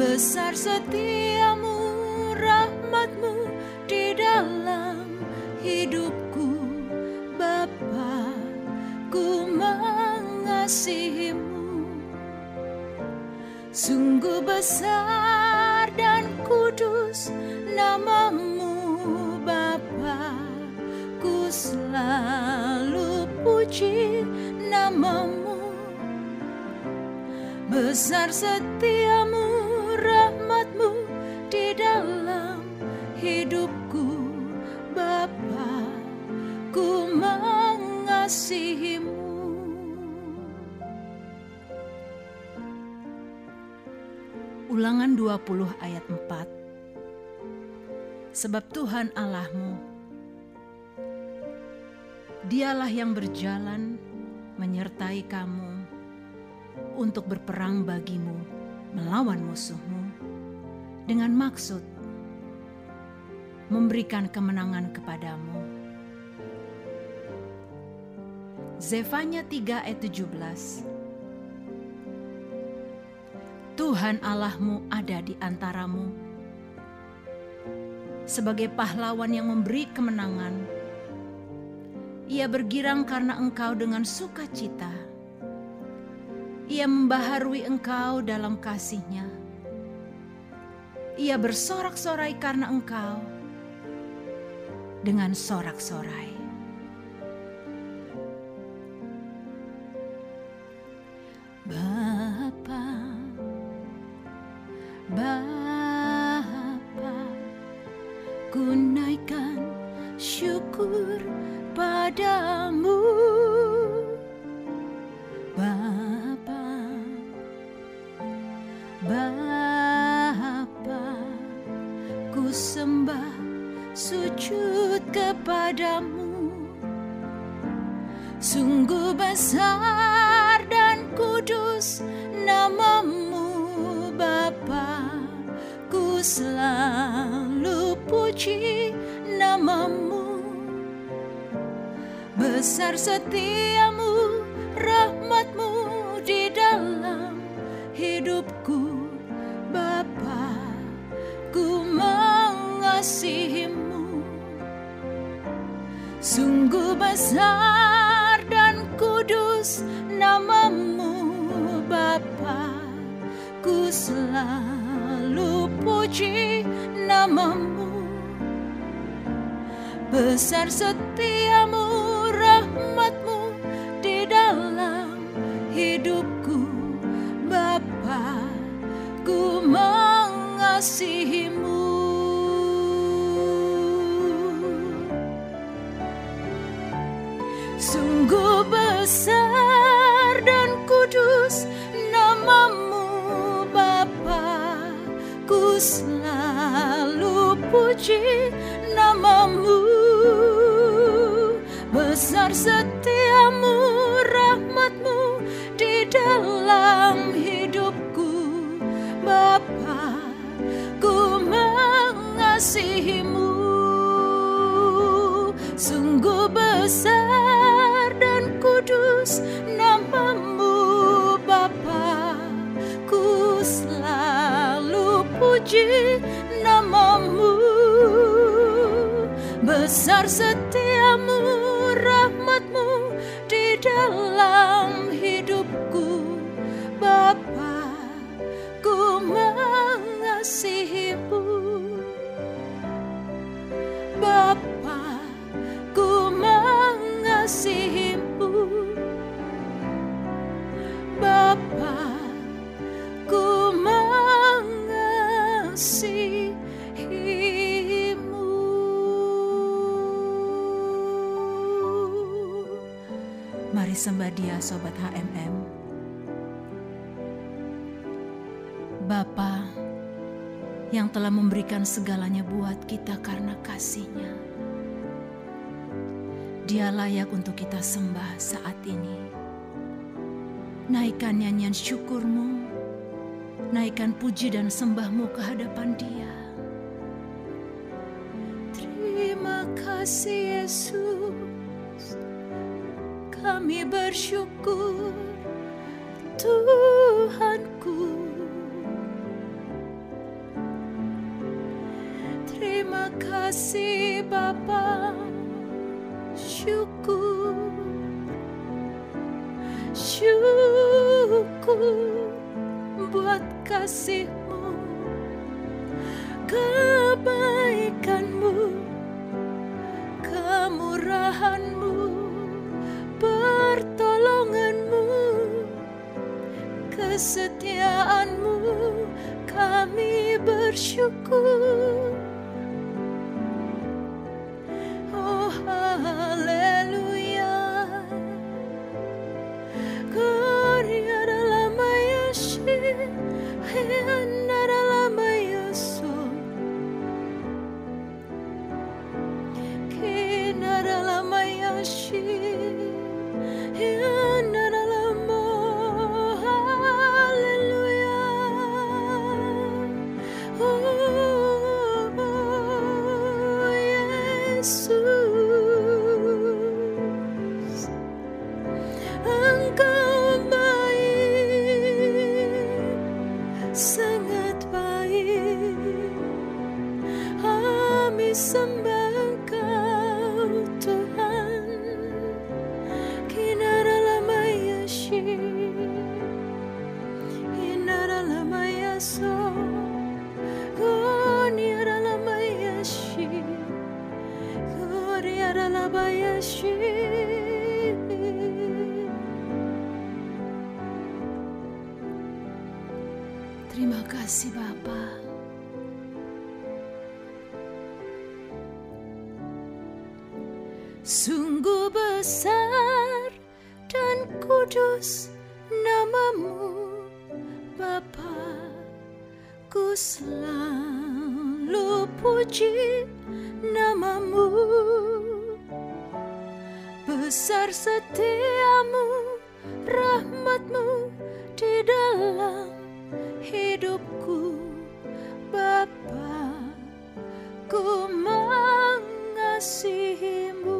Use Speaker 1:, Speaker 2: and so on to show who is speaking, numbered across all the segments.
Speaker 1: Besar setiamu rahmatmu di dalam hidupku. Bapa Ku mengasihimu. Sungguh besar dan kudus namamu Bapa. Ku selalu puji namamu. Besar setiamu Ulangan 20 ayat 4 Sebab Tuhan Allahmu Dialah yang berjalan menyertai kamu untuk berperang bagimu melawan musuhmu. Dengan maksud memberikan kemenangan kepadamu. Zefanya 3 ayat 17 Tuhan Allahmu ada di antaramu sebagai pahlawan yang memberi kemenangan. Ia bergirang karena engkau dengan sukacita. Ia membaharui engkau dalam kasihnya. Ia bersorak-sorai karena engkau dengan sorak-sorai. Bapa Sungguh besar dan kudus namamu Bapa. Ku selalu puji namamu. Besar setiamu puji namamu. Besar setiamu Bapa yang telah memberikan segalanya buat kita karena kasihnya. Dia layak untuk kita sembah saat ini. Naikkan nyanyian syukurmu, naikkan puji dan sembahmu ke hadapan dia. Terima kasih Yesus, kami bersyukur Tuhanku. Kasih Bapa, syukur, syukur buat kasihmu, kebaikanmu, kemurahanmu, pertolonganmu, kesetiaanmu, kami bersyukur. Kami dalam hidupku Bapa ku mengasihimu.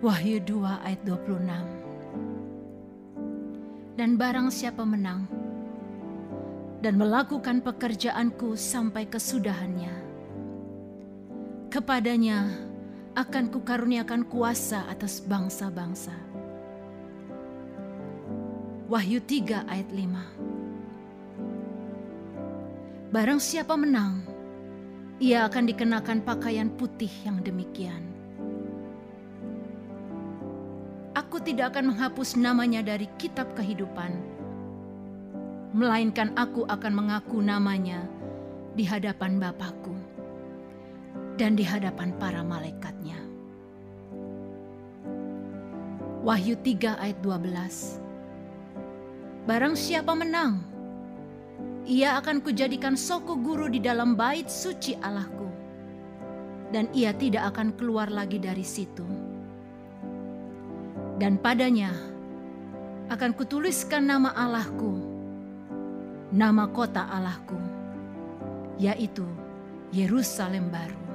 Speaker 1: Wahyu 2 ayat 26 Dan barang siapa menang dan melakukan pekerjaanku sampai kesudahannya kepadanya akan kukaruniakan kuasa atas bangsa-bangsa. Wahyu 3 ayat 5 Barang siapa menang, ia akan dikenakan pakaian putih yang demikian. Aku tidak akan menghapus namanya dari kitab kehidupan, melainkan aku akan mengaku namanya di hadapan Bapakku dan di hadapan para malaikatnya. Wahyu 3 ayat 12. Barang siapa menang, ia akan kujadikan soko guru di dalam bait suci Allahku. Dan ia tidak akan keluar lagi dari situ. Dan padanya akan kutuliskan nama Allahku, nama kota Allahku, yaitu Yerusalem baru,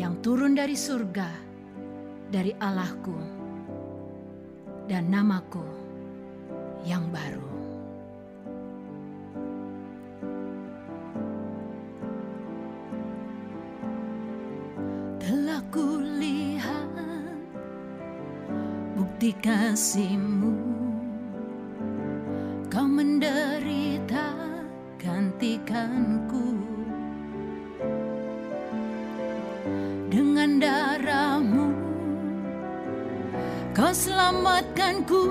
Speaker 1: yang turun dari surga, dari Allahku, dan namaku yang baru. Telah kulihat bukti kasihmu selamatkanku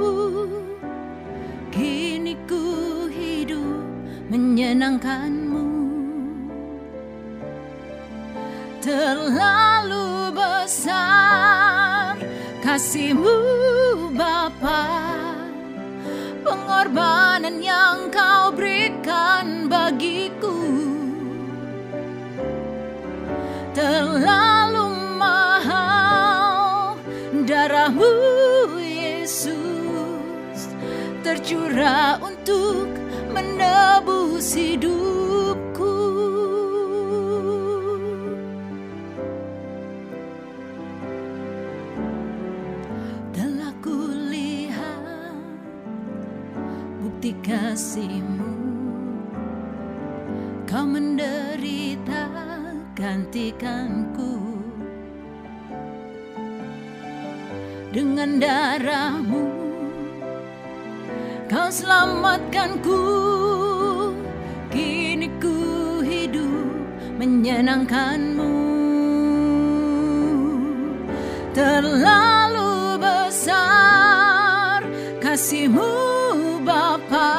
Speaker 1: Kini ku hidup menyenangkanmu. Terlalu besar kasihmu Bapa. Pengorbanan yang kau berikan bagiku. Terlalu Tercurah untuk menebus hidupku. Telah kulihat bukti kasihmu. Kau menderita gantikanku. Dengan darahmu Kau selamatkanku Kini ku hidup menyenangkanmu. Terlalu besar kasihmu Bapa.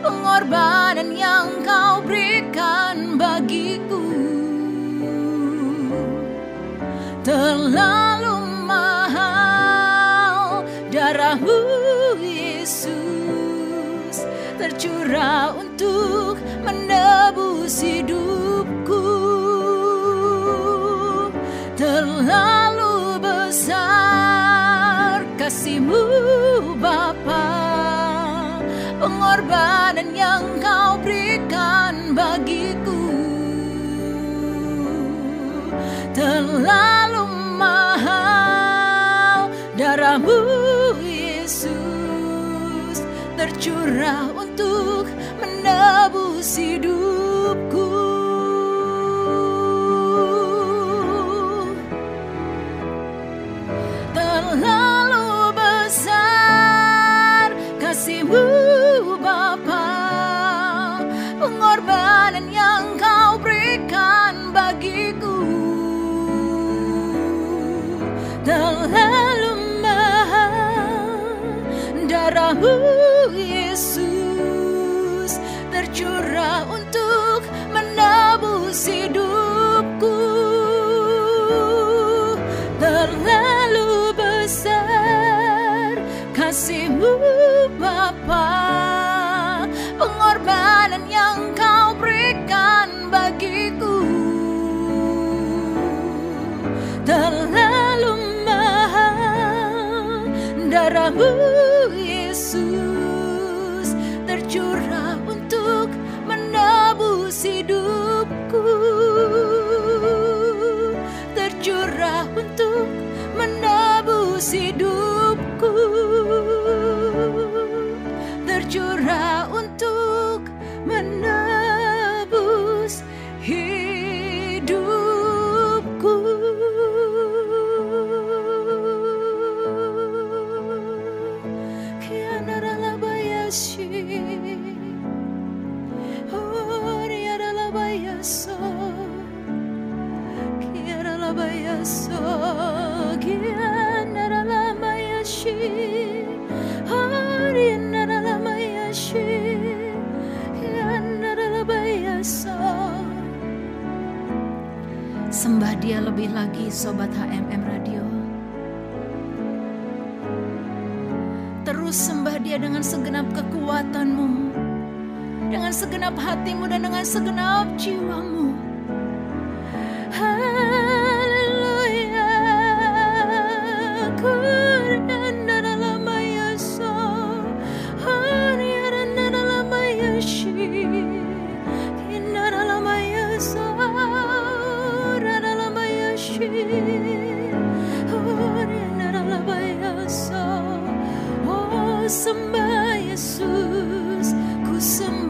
Speaker 1: Pengorbanan yang kau berikan bagiku. Terlalu Tercurah untuk menebus hidupku. Terlalu besar kasihmu Bapa. Pengorbanan yang kau berikan bagiku. Terlalu mahal darahmu Yesus. Tercurah menebus hidupku Tercurah untuk menebus hidupku Sembah dia lebih lagi Sobat HMM Radio dia dengan segenap kekuatanmu, dengan segenap hatimu dan dengan segenap jiwamu. Ra dalam ayashi. Hariaranda dalam ayasa. Sembah Yesus, ku sembah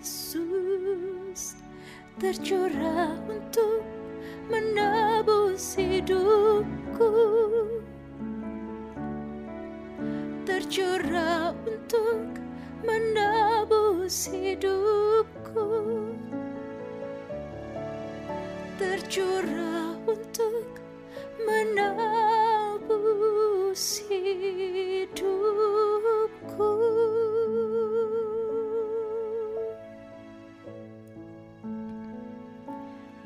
Speaker 1: Yesus Tercurah untuk menebus hidupku. Tercurah untuk menebus hidupku. Tercurah untuk menebus hidupku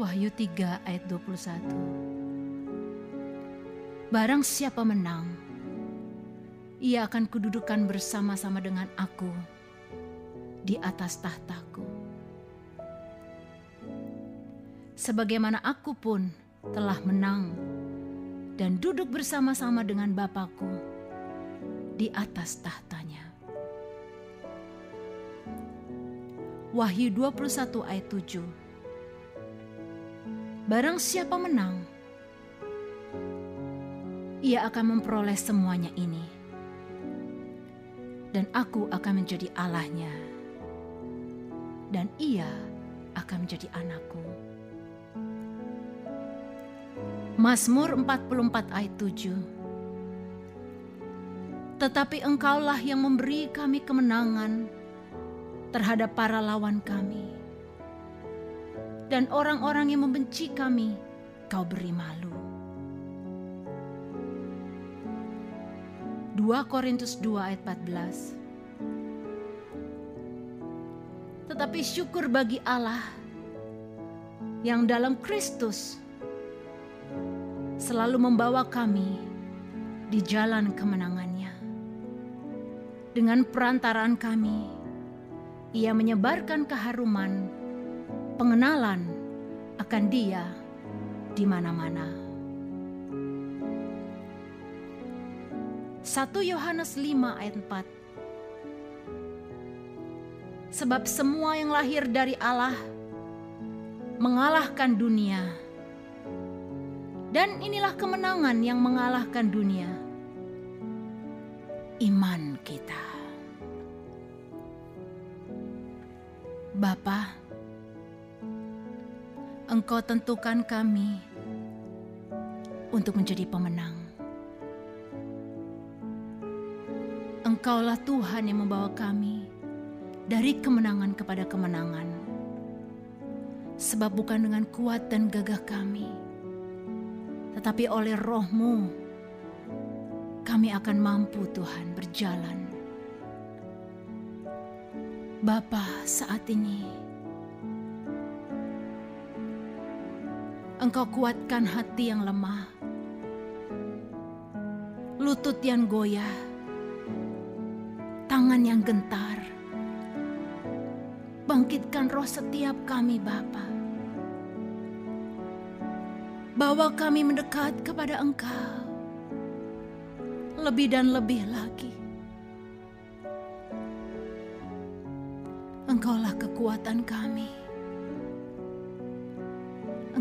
Speaker 1: Wahyu 3 ayat 21 Barang siapa menang ia akan kududukan bersama-sama dengan aku di atas tahtaku. Sebagaimana aku pun telah menang dan duduk bersama-sama dengan Bapakku di atas tahtanya. Wahyu 21 ayat 7 Barang siapa menang, ia akan memperoleh semuanya ini dan aku akan menjadi Allahnya, dan ia akan menjadi anakku. Mazmur 44 ayat 7 Tetapi engkaulah yang memberi kami kemenangan terhadap para lawan kami. Dan orang-orang yang membenci kami, kau beri malu. 2 Korintus 2 ayat 14 Tetapi syukur bagi Allah yang dalam Kristus selalu membawa kami di jalan kemenangannya. Dengan perantaraan kami, ia menyebarkan keharuman, pengenalan akan dia di mana-mana. 1 Yohanes 5 ayat 4 Sebab semua yang lahir dari Allah mengalahkan dunia. Dan inilah kemenangan yang mengalahkan dunia. Iman kita. Bapa, Engkau tentukan kami untuk menjadi pemenang. Engkaulah Tuhan yang membawa kami dari kemenangan kepada kemenangan. Sebab bukan dengan kuat dan gagah kami, tetapi oleh rohmu kami akan mampu Tuhan berjalan. Bapa saat ini, Engkau kuatkan hati yang lemah, lutut yang goyah, tangan yang gentar. Bangkitkan roh setiap kami Bapa. Bawa kami mendekat kepada Engkau lebih dan lebih lagi. Engkaulah kekuatan kami.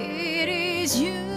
Speaker 1: It is you.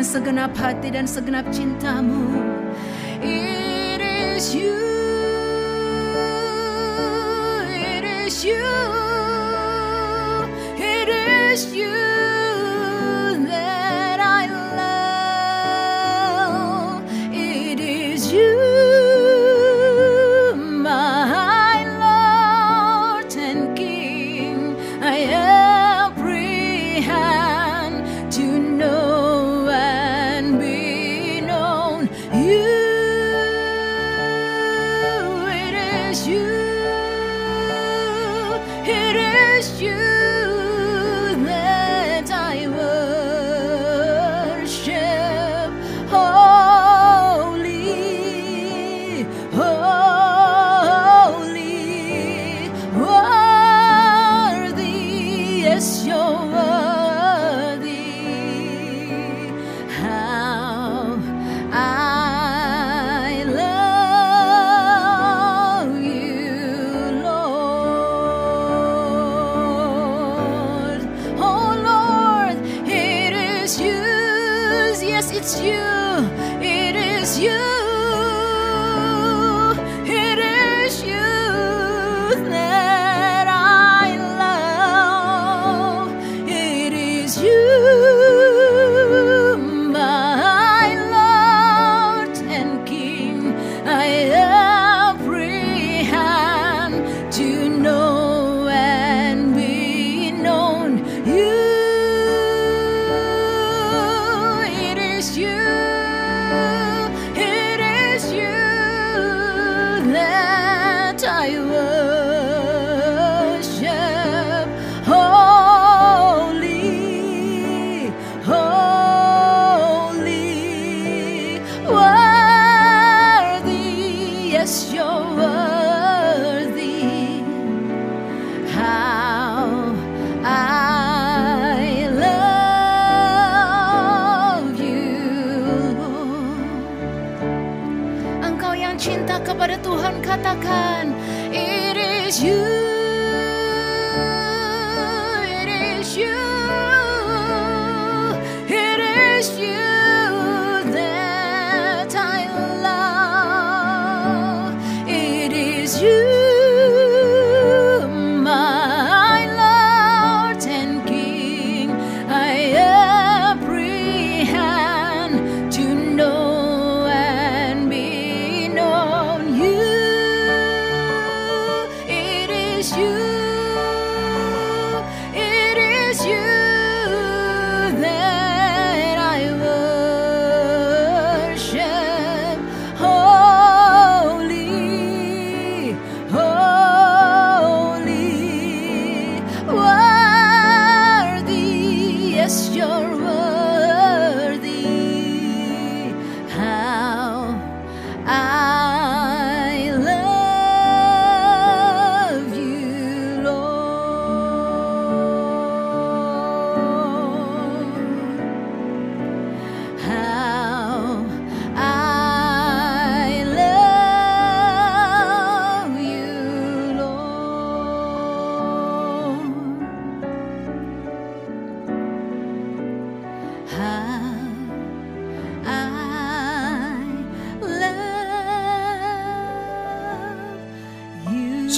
Speaker 1: dengan segenap hati dan segenap cintamu. It is you, it is you, it is you.